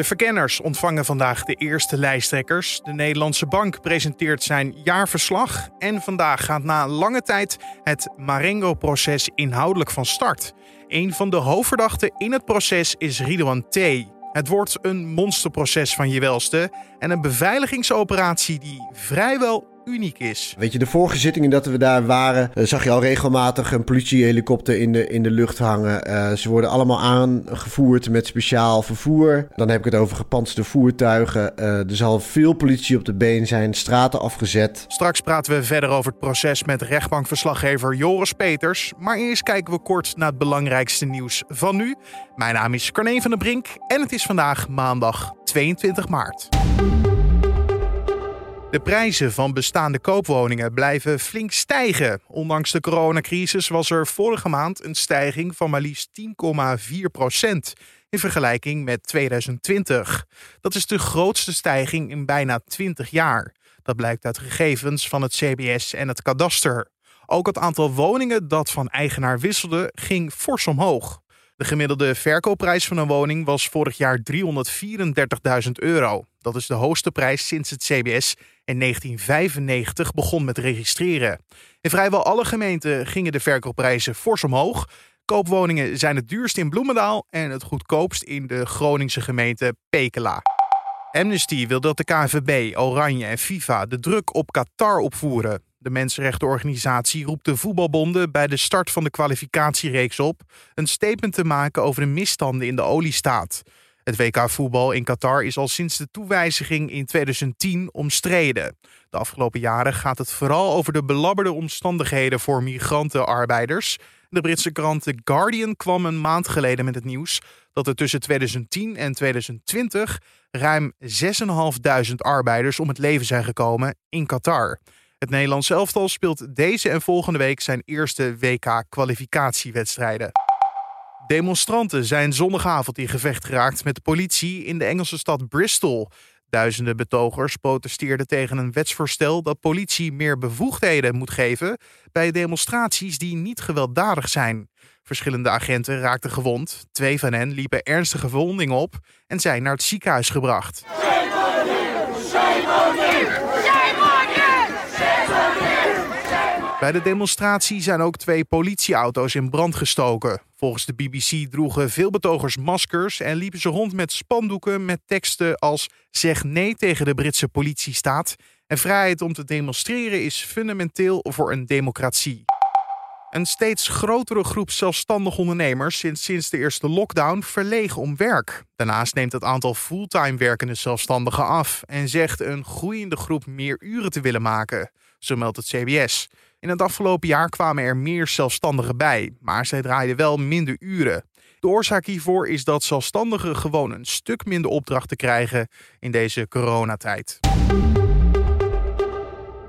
De verkenners ontvangen vandaag de eerste lijsttrekkers. De Nederlandse Bank presenteert zijn jaarverslag. En vandaag gaat na lange tijd het Marengo-proces inhoudelijk van start. Een van de hoofdverdachten in het proces is Ridwan T. Het wordt een monsterproces van je welste en een beveiligingsoperatie die vrijwel uniek is. Weet je, de vorige zittingen dat we daar waren, eh, zag je al regelmatig een politiehelikopter in de, in de lucht hangen. Uh, ze worden allemaal aangevoerd met speciaal vervoer. Dan heb ik het over gepantserde voertuigen. Uh, er zal veel politie op de been zijn, straten afgezet. Straks praten we verder over het proces met rechtbankverslaggever Joris Peters. Maar eerst kijken we kort naar het belangrijkste nieuws van nu. Mijn naam is Carne van der Brink en het is vandaag maandag 22 maart. De prijzen van bestaande koopwoningen blijven flink stijgen. Ondanks de coronacrisis was er vorige maand een stijging van maar liefst 10,4 procent in vergelijking met 2020. Dat is de grootste stijging in bijna 20 jaar. Dat blijkt uit gegevens van het CBS en het kadaster. Ook het aantal woningen dat van eigenaar wisselde ging fors omhoog. De gemiddelde verkoopprijs van een woning was vorig jaar 334.000 euro. Dat is de hoogste prijs sinds het CBS in 1995 begon met registreren. In vrijwel alle gemeenten gingen de verkoopprijzen fors omhoog. Koopwoningen zijn het duurst in Bloemendaal en het goedkoopst in de Groningse gemeente Pekela. Amnesty wil dat de KNVB, Oranje en FIFA de druk op Qatar opvoeren. De mensenrechtenorganisatie roept de voetbalbonden bij de start van de kwalificatiereeks op een statement te maken over de misstanden in de oliestaat. Het WK voetbal in Qatar is al sinds de toewijziging in 2010 omstreden. De afgelopen jaren gaat het vooral over de belabberde omstandigheden voor migrantenarbeiders. De Britse krant The Guardian kwam een maand geleden met het nieuws dat er tussen 2010 en 2020 ruim 6.500 arbeiders om het leven zijn gekomen in Qatar. Het Nederlands elftal speelt deze en volgende week zijn eerste WK-kwalificatiewedstrijden. Demonstranten zijn zondagavond in gevecht geraakt met de politie in de Engelse stad Bristol. Duizenden betogers protesteerden tegen een wetsvoorstel dat politie meer bevoegdheden moet geven bij demonstraties die niet gewelddadig zijn. Verschillende agenten raakten gewond. Twee van hen liepen ernstige verwondingen op en zijn naar het ziekenhuis gebracht. Bij de demonstratie zijn ook twee politieauto's in brand gestoken. Volgens de BBC droegen veel betogers maskers en liepen ze rond met spandoeken met teksten als zeg nee tegen de Britse politiestaat en vrijheid om te demonstreren is fundamenteel voor een democratie. Een steeds grotere groep zelfstandig ondernemers sinds, sinds de eerste lockdown verlegen om werk. Daarnaast neemt het aantal fulltime werkende zelfstandigen af en zegt een groeiende groep meer uren te willen maken, zo meldt het CBS. In het afgelopen jaar kwamen er meer zelfstandigen bij, maar zij draaiden wel minder uren. De oorzaak hiervoor is dat zelfstandigen gewoon een stuk minder opdrachten krijgen in deze coronatijd.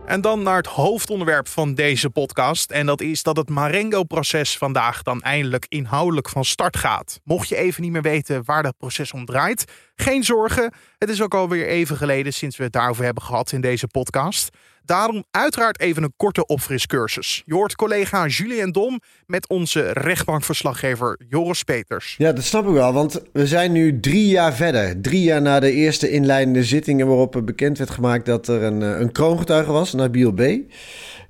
En dan naar het hoofdonderwerp van deze podcast. En dat is dat het Marengo-proces vandaag dan eindelijk inhoudelijk van start gaat. Mocht je even niet meer weten waar dat proces om draait, geen zorgen. Het is ook alweer even geleden sinds we het daarover hebben gehad in deze podcast. Daarom uiteraard even een korte opfriscursus. Je hoort collega Julien Dom met onze rechtbankverslaggever Joris Peters. Ja, dat snap ik wel, want we zijn nu drie jaar verder. Drie jaar na de eerste inleidende zittingen waarop bekend werd gemaakt dat er een, eh, een kroongetuige was, Nabil B.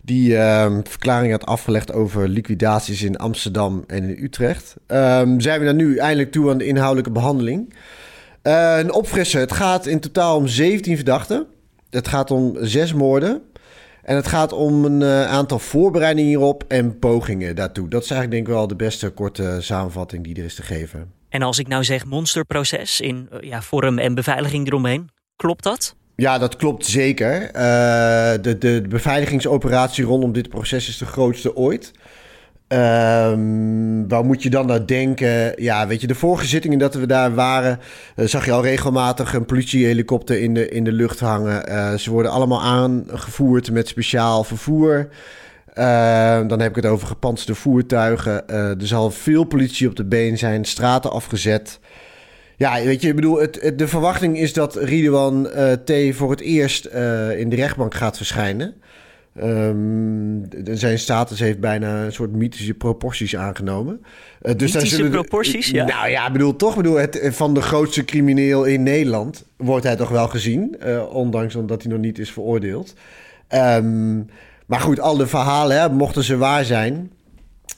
Die uh, verklaring had afgelegd over liquidaties in Amsterdam en in Utrecht. Um, zijn we dan nu eindelijk toe aan de inhoudelijke behandeling. Uh, een opfrissen. Het gaat in totaal om 17 verdachten. Het gaat om zes moorden. En het gaat om een uh, aantal voorbereidingen hierop en pogingen daartoe. Dat is eigenlijk denk ik wel de beste korte samenvatting die er is te geven. En als ik nou zeg monsterproces in uh, ja, vorm en beveiliging eromheen, klopt dat? Ja, dat klopt zeker. Uh, de, de beveiligingsoperatie rondom dit proces is de grootste ooit. Um, waar moet je dan naar denken? Ja, weet je, de vorige zittingen dat we daar waren, uh, zag je al regelmatig een politiehelikopter in de, in de lucht hangen. Uh, ze worden allemaal aangevoerd met speciaal vervoer. Uh, dan heb ik het over gepantserde voertuigen. er zal veel politie op de been zijn, straten afgezet. Ja, weet je, ik bedoel, het, de verwachting is dat Ridwan T voor het eerst in de rechtbank gaat verschijnen. Um, zijn status heeft bijna een soort mythische proporties aangenomen. Uh, dus mythische zullen, proporties, ja. Nou ja, ik bedoel, toch bedoel, het, van de grootste crimineel in Nederland wordt hij toch wel gezien. Uh, ondanks omdat hij nog niet is veroordeeld. Um, maar goed, al de verhalen, hè, mochten ze waar zijn...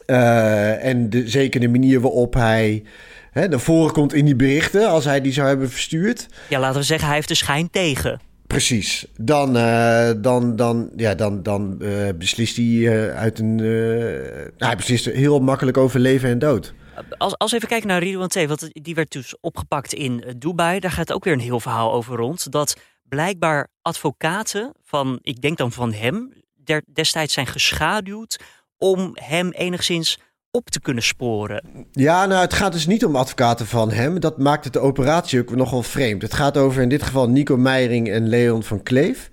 Uh, en de, zeker de manier waarop hij hè, naar voren komt in die berichten... als hij die zou hebben verstuurd... Ja, laten we zeggen, hij heeft de schijn tegen... Precies. Dan, uh, dan, dan, ja, dan, dan uh, beslist hij uh, uit een. Nou, hij beslist heel makkelijk over leven en dood. Als, als even kijken naar Ridwan T, want die werd dus opgepakt in Dubai. Daar gaat ook weer een heel verhaal over rond. Dat blijkbaar advocaten van, ik denk dan van hem, der, destijds zijn geschaduwd om hem enigszins op te kunnen sporen. Ja, nou, het gaat dus niet om advocaten van hem. Dat maakt het de operatie ook nogal vreemd. Het gaat over in dit geval Nico Meijering en Leon van Kleef.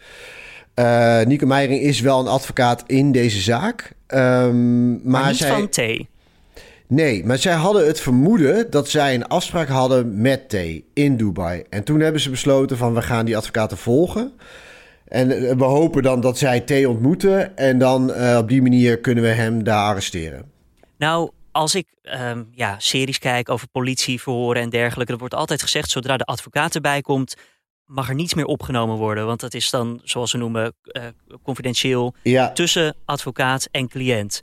Uh, Nico Meijering is wel een advocaat in deze zaak. Um, maar, maar niet zij... van T. Nee, maar zij hadden het vermoeden dat zij een afspraak hadden met T in Dubai. En toen hebben ze besloten van we gaan die advocaten volgen. En eh, we hopen dan dat zij T ontmoeten. En dan uh, op die manier kunnen we hem daar arresteren. Nou, als ik um, ja, series kijk over politieverhoren en dergelijke, er wordt altijd gezegd: zodra de advocaat erbij komt, mag er niets meer opgenomen worden. Want dat is dan, zoals ze noemen, uh, confidentieel ja. tussen advocaat en cliënt.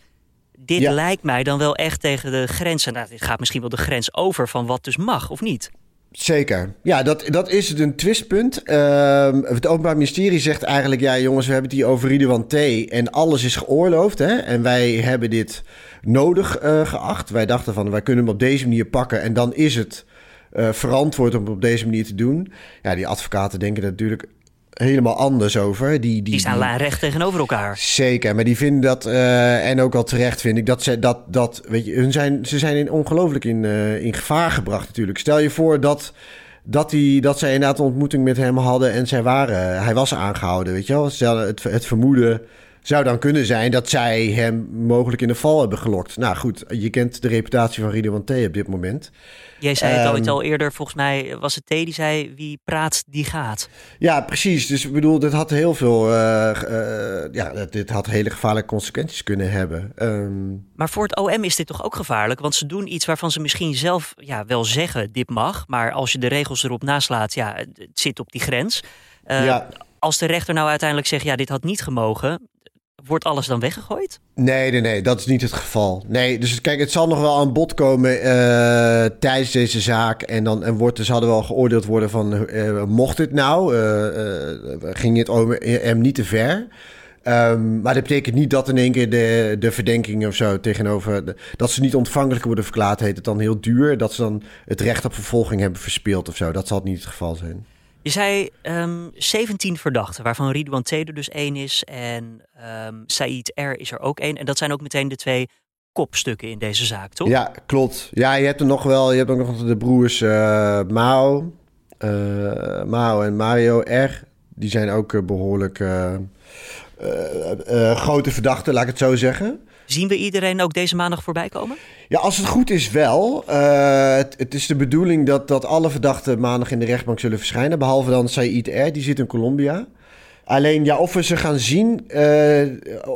Dit ja. lijkt mij dan wel echt tegen de grenzen. Nou, dit gaat misschien wel de grens over van wat dus mag of niet. Zeker. Ja, dat, dat is het een twistpunt. Uh, het Openbaar Ministerie zegt eigenlijk... ja, jongens, we hebben het hier over Ridwan T... en alles is geoorloofd, hè? En wij hebben dit nodig uh, geacht. Wij dachten van, wij kunnen hem op deze manier pakken... en dan is het uh, verantwoord om het op deze manier te doen. Ja, die advocaten denken natuurlijk helemaal anders over. Die, die, die staan lijnrecht tegenover elkaar. Zeker, maar die vinden dat, uh, en ook al terecht vind ik, dat ze dat, dat weet je, hun zijn, ze zijn in, ongelooflijk in, uh, in gevaar gebracht natuurlijk. Stel je voor dat, dat, die, dat zij inderdaad een ontmoeting met hem hadden en zij waren, hij was aangehouden, weet je wel. Stel het, het vermoeden zou dan kunnen zijn dat zij hem mogelijk in de val hebben gelokt. Nou goed, je kent de reputatie van Ridwan T op dit moment. Jij zei het ooit ehm, al eerder, volgens mij was het T die zei wie praat, die gaat. Ja, precies. Dus ik bedoel, dit had heel veel, uh, uh, ja, dit had hele gevaarlijke consequenties kunnen hebben. Um, maar voor het OM is dit toch ook gevaarlijk? Want ze doen iets waarvan ze misschien zelf ja, wel zeggen, dit mag. Maar als je de regels erop naslaat, ja, het zit op die grens. Uh, ja. Als de rechter nou uiteindelijk zegt, ja, dit had niet gemogen, Wordt alles dan weggegooid? Nee, nee, nee, dat is niet het geval. Nee, dus kijk, het zal nog wel aan bod komen uh, tijdens deze zaak. En dan en wordt, dus hadden wel geoordeeld worden van, uh, mocht het nou? Uh, ging het hem niet te ver? Um, maar dat betekent niet dat in één keer de, de verdenkingen of zo tegenover... Dat ze niet ontvankelijk worden verklaard, heet het dan heel duur. Dat ze dan het recht op vervolging hebben verspeeld of zo. Dat zal niet het geval zijn. Je zei um, ehm, 17 verdachten, waarvan Ridwan T er dus één is en um, Said R is er ook één. En dat zijn ook meteen de twee kopstukken in deze zaak, toch? Ja, klopt. Ja, je hebt er nog wel, je hebt ook nog de broers uh, Mao, uh, Mao en Mario R. Die zijn ook uh, behoorlijk grote verdachten, laat ik het zo zeggen. Zien we iedereen ook deze maandag voorbij komen? Ja, als het goed is wel. Uh, het, het, is de bedoeling dat, dat alle verdachten maandag in de rechtbank zullen verschijnen. Behalve dan Said R, die zit in Colombia. Alleen ja, of we ze gaan zien. Uh,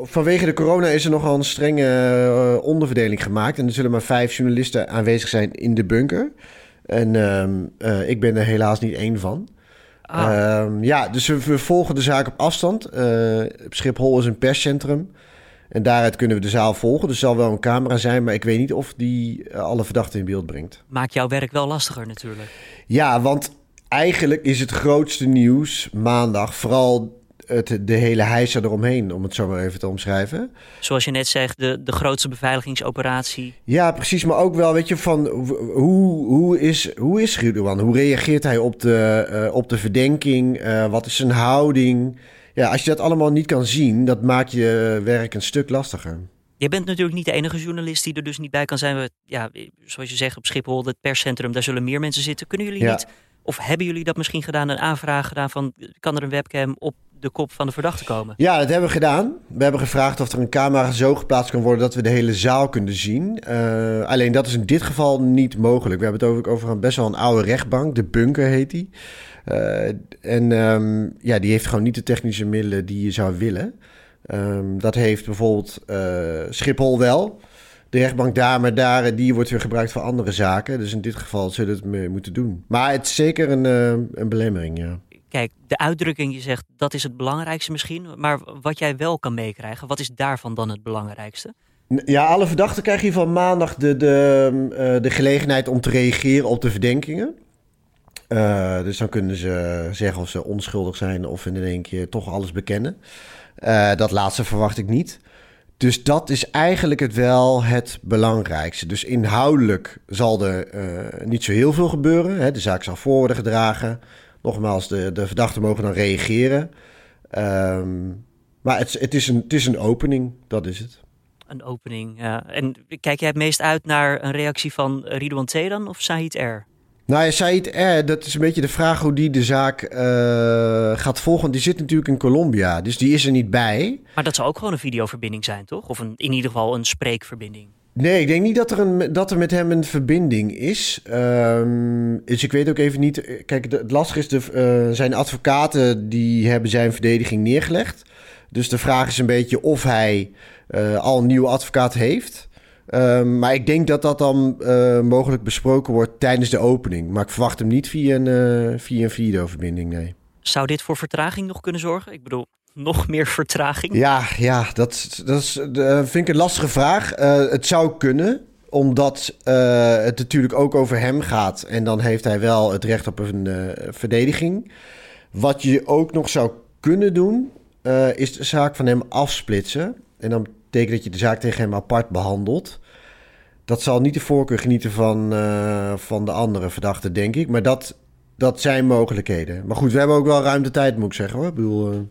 vanwege de corona is er nogal een strenge uh, onderverdeling gemaakt. En er zullen maar vijf journalisten aanwezig zijn in de bunker. En uh, ik ben er helaas niet één van. Ah. Ehm, ja, dus we, we, volgen de zaak op afstand. Schiphol is een perscentrum. En daaruit kunnen we de zaal volgen. Dus er zal wel een camera zijn, maar ik weet niet of die eh, alle verdachten in beeld brengt. Maakt jouw werk wel lastiger natuurlijk. Ja, want eigenlijk is het grootste nieuws maandag vooral het, de hele heisa eromheen, om het zo maar even te omschrijven. Zoals je net zegt, de, de grootste beveiligingsoperatie. Ja, precies. Maar ook wel, weet je, van hoe, hoe is, hoe is? Hoe reageert hij op de, uh, op de verdenking? Uh, wat is zijn houding? Ja, als je dat allemaal niet kan zien, dat maakt je werk een stuk lastiger. Je bent natuurlijk niet de enige journalist die er dus niet bij kan zijn. Ja, zoals je zegt, op Schiphol, het perscentrum, daar zullen meer mensen zitten. Kunnen jullie niet, of hebben jullie dat misschien gedaan, een aanvraag gedaan van, kan er een webcam op de kop van de verdachte komen? Ja, dat hebben we gedaan. We hebben gevraagd of er een camera zo geplaatst kan worden dat we de hele zaal kunnen zien. Uh, alleen dat is in dit geval niet mogelijk. We hebben het over, over een best wel een oude rechtbank, de bunker heet die. Uh, en um, ja, die heeft gewoon niet de technische middelen die je zou willen. Ehm, dat heeft bijvoorbeeld uh, Schiphol wel. De rechtbank daar, maar daar, die wordt weer gebruikt voor andere zaken. Dus in dit geval zullen we het mee moeten doen. Maar het is zeker een, een belemmering, ja. Kijk, de uitdrukking, je zegt dat is het belangrijkste misschien. Maar wat jij wel kan meekrijgen, wat is daarvan dan het belangrijkste? Ja, alle verdachten krijgen hier van maandag de, de, uh, de gelegenheid om te reageren op de verdenkingen. Uh, dus dan kunnen ze zeggen of ze onschuldig zijn of in één keer toch alles bekennen. Uh, dat laatste verwacht ik niet. Dus dat is eigenlijk het wel het belangrijkste. Dus inhoudelijk zal er niet zo heel veel gebeuren. Hè. De zaak zal voor worden gedragen. Nogmaals, de, de verdachten mogen dan reageren. Um, maar het, het, is een, het is een opening, dat is het. Een opening, ja. En kijk jij het meest uit naar een reactie van Ridwan T dan of Said R? Nou ja, Said R, dat is een beetje de vraag hoe die de zaak uh, gaat volgen. Die zit natuurlijk in Colombia, dus die is er niet bij. Maar dat zou ook gewoon een videoverbinding zijn, toch? Of een, in ieder geval een spreekverbinding. Nee, ik denk niet dat er, een, dat er met hem een verbinding is. Um, dus ik weet ook even niet. Kijk, het lastige is, de, uh, zijn advocaten die hebben zijn verdediging neergelegd. Dus de vraag is een beetje of hij uh, al een nieuwe advocaat heeft. Um, maar ik denk dat dat dan uh, mogelijk besproken wordt tijdens de opening. Maar ik verwacht hem niet via een, via een videoverbinding, nee. Zou dit voor vertraging nog kunnen zorgen? Ik bedoel, nog meer vertraging? Ja, ja dat, dat is, uh, vind ik een lastige vraag. Uh, het zou kunnen, omdat uh, het natuurlijk ook over hem gaat. En dan heeft hij wel het recht op een verdediging. Wat je ook nog zou kunnen doen, is de zaak van hem afsplitsen. En dan betekent dat je de zaak tegen hem apart behandelt. Dat zal niet de voorkeur genieten van, van de andere verdachten, denk ik. Maar dat, dat zijn mogelijkheden. Maar goed, we hebben ook wel ruimte tijd, moet ik zeggen hoor. Ik bedoel,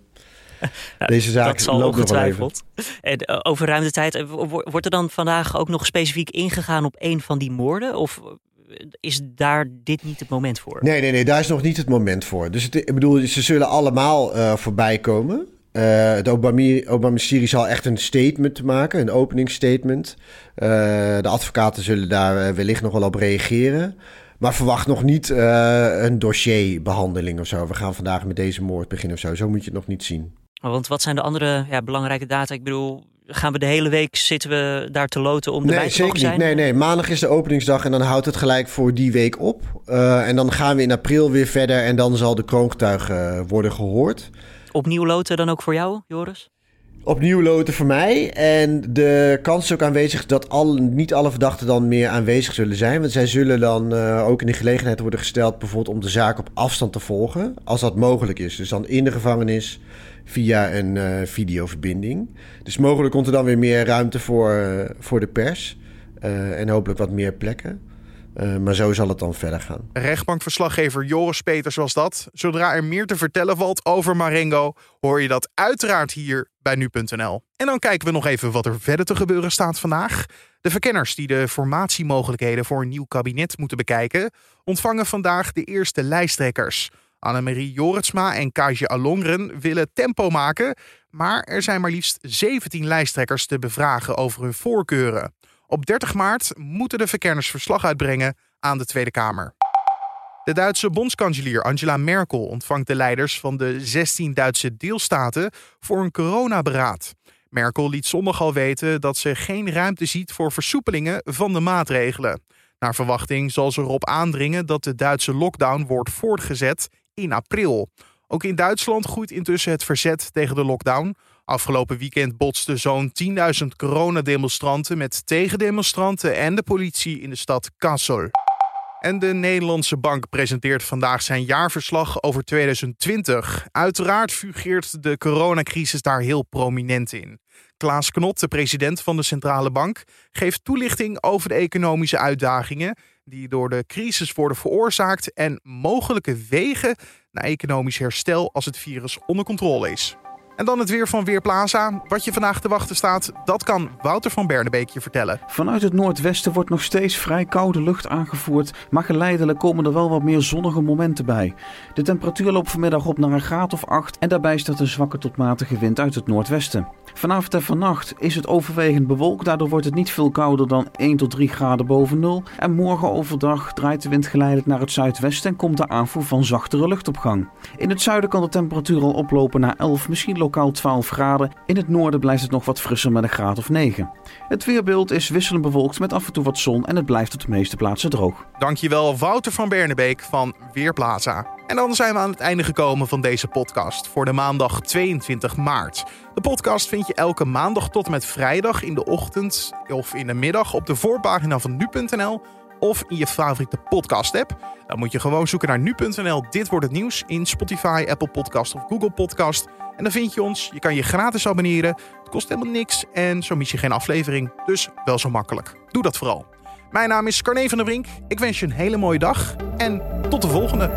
deze zaak dat zal ongetwijfeld. En eh, over ruimte tijd, eh, wordt er dan vandaag ook nog specifiek ingegaan op een van die moorden? Of eh, is daar dit niet het moment voor? Nee, nee, nee, daar is nog niet het moment voor. Dus het, ik bedoel, ze zullen allemaal uh, voorbij komen. Uh, het Obama-ministerie zal echt een statement maken, een openingsstatement. Uh, de advocaten zullen daar wellicht nog wel op reageren. Maar verwacht nog niet uh, een dossierbehandeling of zo. We gaan vandaag met deze moord beginnen of zo. Zo moet je het nog niet zien. Want wat zijn de andere ja, belangrijke data? Ik bedoel, gaan we de hele week zitten we daar te loten om de nee, zeker niet. Nee, nee. Maandag is de openingsdag en dan houdt het gelijk voor die week op. En dan gaan we in april weer verder en dan zal de kroongetuige worden gehoord. Opnieuw loten dan ook voor jou, Joris? Opnieuw loten voor mij. En de kans is ook aanwezig dat al, niet alle verdachten dan meer aanwezig zullen zijn. Want zij zullen dan uh, ook in de gelegenheid worden gesteld... bijvoorbeeld om de zaak op afstand te volgen. Als dat mogelijk is. Dus dan in de gevangenis via een uh, videoverbinding. Dus mogelijk komt er dan weer meer ruimte voor, uh, voor de pers. en hopelijk wat meer plekken. Uh, maar zo zal het dan verder gaan. Rechtbankverslaggever Joris Peters was dat. Zodra er meer te vertellen valt over Marengo, hoor je dat uiteraard hier bij nu.nl. En dan kijken we nog even wat er verder te gebeuren staat vandaag. De verkenners die de formatiemogelijkheden voor een nieuw kabinet moeten bekijken, ontvangen vandaag de eerste lijsttrekkers. Annemarie Joritsma en Kaja Alongren willen tempo maken, maar er zijn maar liefst 17 lijsttrekkers te bevragen over hun voorkeuren. Op 30 maart moeten de verkenners verslag uitbrengen aan de Tweede Kamer. De Duitse bondskanselier Angela Merkel ontvangt de leiders van de 16 Duitse deelstaten voor een coronaberaad. Merkel liet zondag al weten dat ze geen ruimte ziet voor versoepelingen van de maatregelen. Naar verwachting zal ze erop aandringen dat de Duitse lockdown wordt voortgezet in april. Ook in Duitsland groeit intussen het verzet tegen de lockdown. Afgelopen weekend botsten zo'n 10.000 coronademonstranten met tegendemonstranten en de politie in de stad Kassel. En de Nederlandse Bank presenteert vandaag zijn jaarverslag over 2020. Uiteraard fugeert de coronacrisis daar heel prominent in. Klaas Knot, de president van de Centrale Bank, geeft toelichting over de economische uitdagingen die door de crisis worden veroorzaakt en mogelijke wegen naar economisch herstel als het virus onder controle is. En dan het weer van Weerplaza. Wat je vandaag te wachten staat, dat kan Wouter van Bernebeek je vertellen. Vanuit het noordwesten wordt nog steeds vrij koude lucht aangevoerd, maar geleidelijk komen er wel wat meer zonnige momenten bij. De temperatuur loopt vanmiddag op naar een graad of 8 en daarbij staat een zwakke tot matige wind uit het noordwesten. Vanavond en vannacht is het overwegend bewolkt, daardoor wordt het niet veel kouder dan 1 tot 3 graden boven nul. En morgen overdag draait de wind geleidelijk naar het zuidwesten en komt de aanvoer van zachtere luchtopgang. In het zuiden kan de temperatuur al oplopen naar 11, misschien lokaal 12 graden. In het noorden blijft het nog wat frisser met een graad of 9. Het weerbeeld is wisselend bewolkt met af en toe wat zon en het blijft op de meeste plaatsen droog. Dankjewel Wouter van Bernebeek van Weerplaza. En dan zijn we aan het einde gekomen van deze podcast voor de maandag 22 maart. De podcast vind je elke maandag tot en met vrijdag in de ochtend of in de middag op de voorpagina van nu.nl of in je favoriete podcast-app. Dan moet je gewoon zoeken naar nu.nl Dit wordt het nieuws in Spotify, Apple Podcast of Google Podcast. En dan vind je ons. Je kan je gratis abonneren. Het kost helemaal niks en zo mis je geen aflevering. Dus wel zo makkelijk. Doe dat vooral. Mijn naam is Carne van der Brink. Ik wens je een hele mooie dag en tot de volgende.